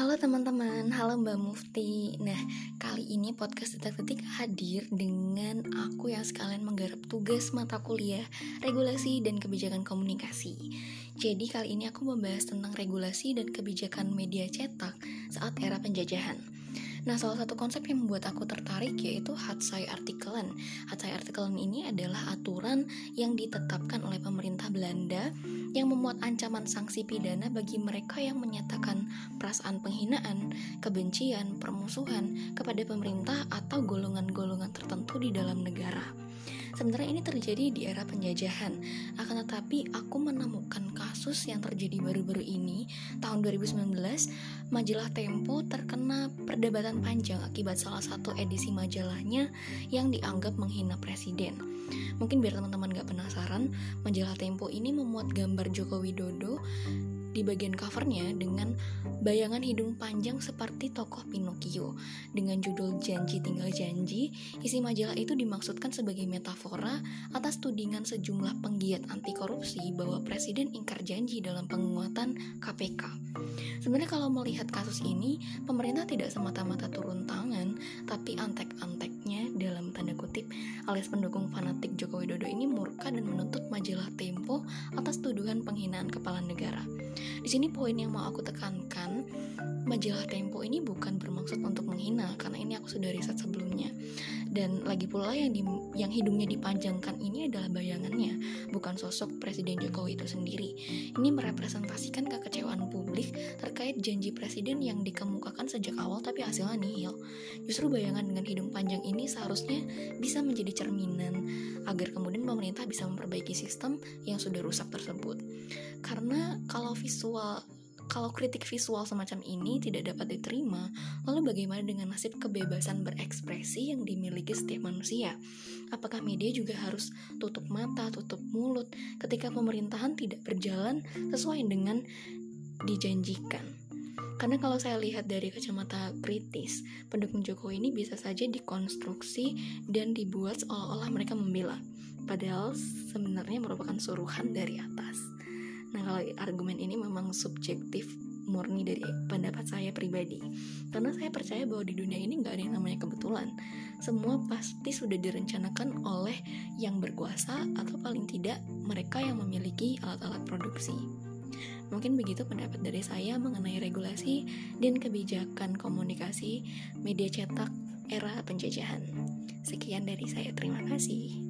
teman-teman, halo Mbak Mufti. Nah, kali ini podcast detik-detik hadir dengan aku yang sekalian menggarap tugas mata kuliah Regulasi dan Kebijakan Komunikasi. Jadi kali ini aku membahas tentang regulasi dan kebijakan media cetak saat era penjajahan Nah, salah satu konsep yang membuat aku tertarik yaitu Hatsai Artikelen. Hatsai Artikelen ini adalah aturan yang ditetapkan oleh pemerintah Belanda yang memuat ancaman sanksi pidana bagi mereka yang menyatakan perasaan penghinaan, kebencian, permusuhan kepada pemerintah atau golongan-golongan tertentu di dalam negara. Sebenarnya ini terjadi di era penjajahan, akan tetapi aku menemukan kasus yang terjadi baru-baru ini, tahun 2019, majalah Tempo terkena perdebatan panjang akibat salah satu edisi majalahnya yang dianggap menghina presiden. Mungkin biar teman-teman gak penasaran, majalah Tempo ini memuat gambar Joko Widodo di bagian covernya dengan bayangan hidung panjang seperti tokoh Pinocchio. Dengan judul Janji Tinggal Janji, isi majalah itu dimaksudkan sebagai metafora atas tudingan sejumlah penggiat anti korupsi bahwa presiden ingkar janji dalam penguatan KPK. Sebenarnya kalau melihat kasus ini, pemerintah tidak semata-mata turun tangan, tapi antek-anteknya dalam alias pendukung fanatik Joko Widodo ini murka dan menuntut majalah Tempo atas tuduhan penghinaan kepala negara. Di sini poin yang mau aku tekankan, majalah Tempo ini bukan bermaksud untuk menghina karena ini aku sudah riset sebelumnya. Dan lagi pula yang di, yang hidungnya dipanjangkan ini adalah bayangannya, bukan sosok Presiden Jokowi itu sendiri. Ini merepresentasikan kekecewaan publik terkait janji presiden yang dikemukakan sejak awal tapi hasilnya nihil. Justru bayangan dengan hidung panjang ini seharusnya bisa menjadi cerminan agar kemudian pemerintah bisa memperbaiki sistem yang sudah rusak tersebut. Karena kalau visual kalau kritik visual semacam ini tidak dapat diterima, lalu bagaimana dengan nasib kebebasan berekspresi yang dimiliki setiap manusia? Apakah media juga harus tutup mata, tutup mulut ketika pemerintahan tidak berjalan sesuai dengan dijanjikan? Karena kalau saya lihat dari kacamata kritis, pendukung Jokowi ini bisa saja dikonstruksi dan dibuat seolah-olah mereka membela. Padahal sebenarnya merupakan suruhan dari atas. Nah, kalau argumen ini memang subjektif murni dari pendapat saya pribadi karena saya percaya bahwa di dunia ini nggak ada yang namanya kebetulan semua pasti sudah direncanakan oleh yang berkuasa atau paling tidak mereka yang memiliki alat-alat produksi mungkin begitu pendapat dari saya mengenai regulasi dan kebijakan komunikasi media cetak era penjajahan. Sekian dari saya terima kasih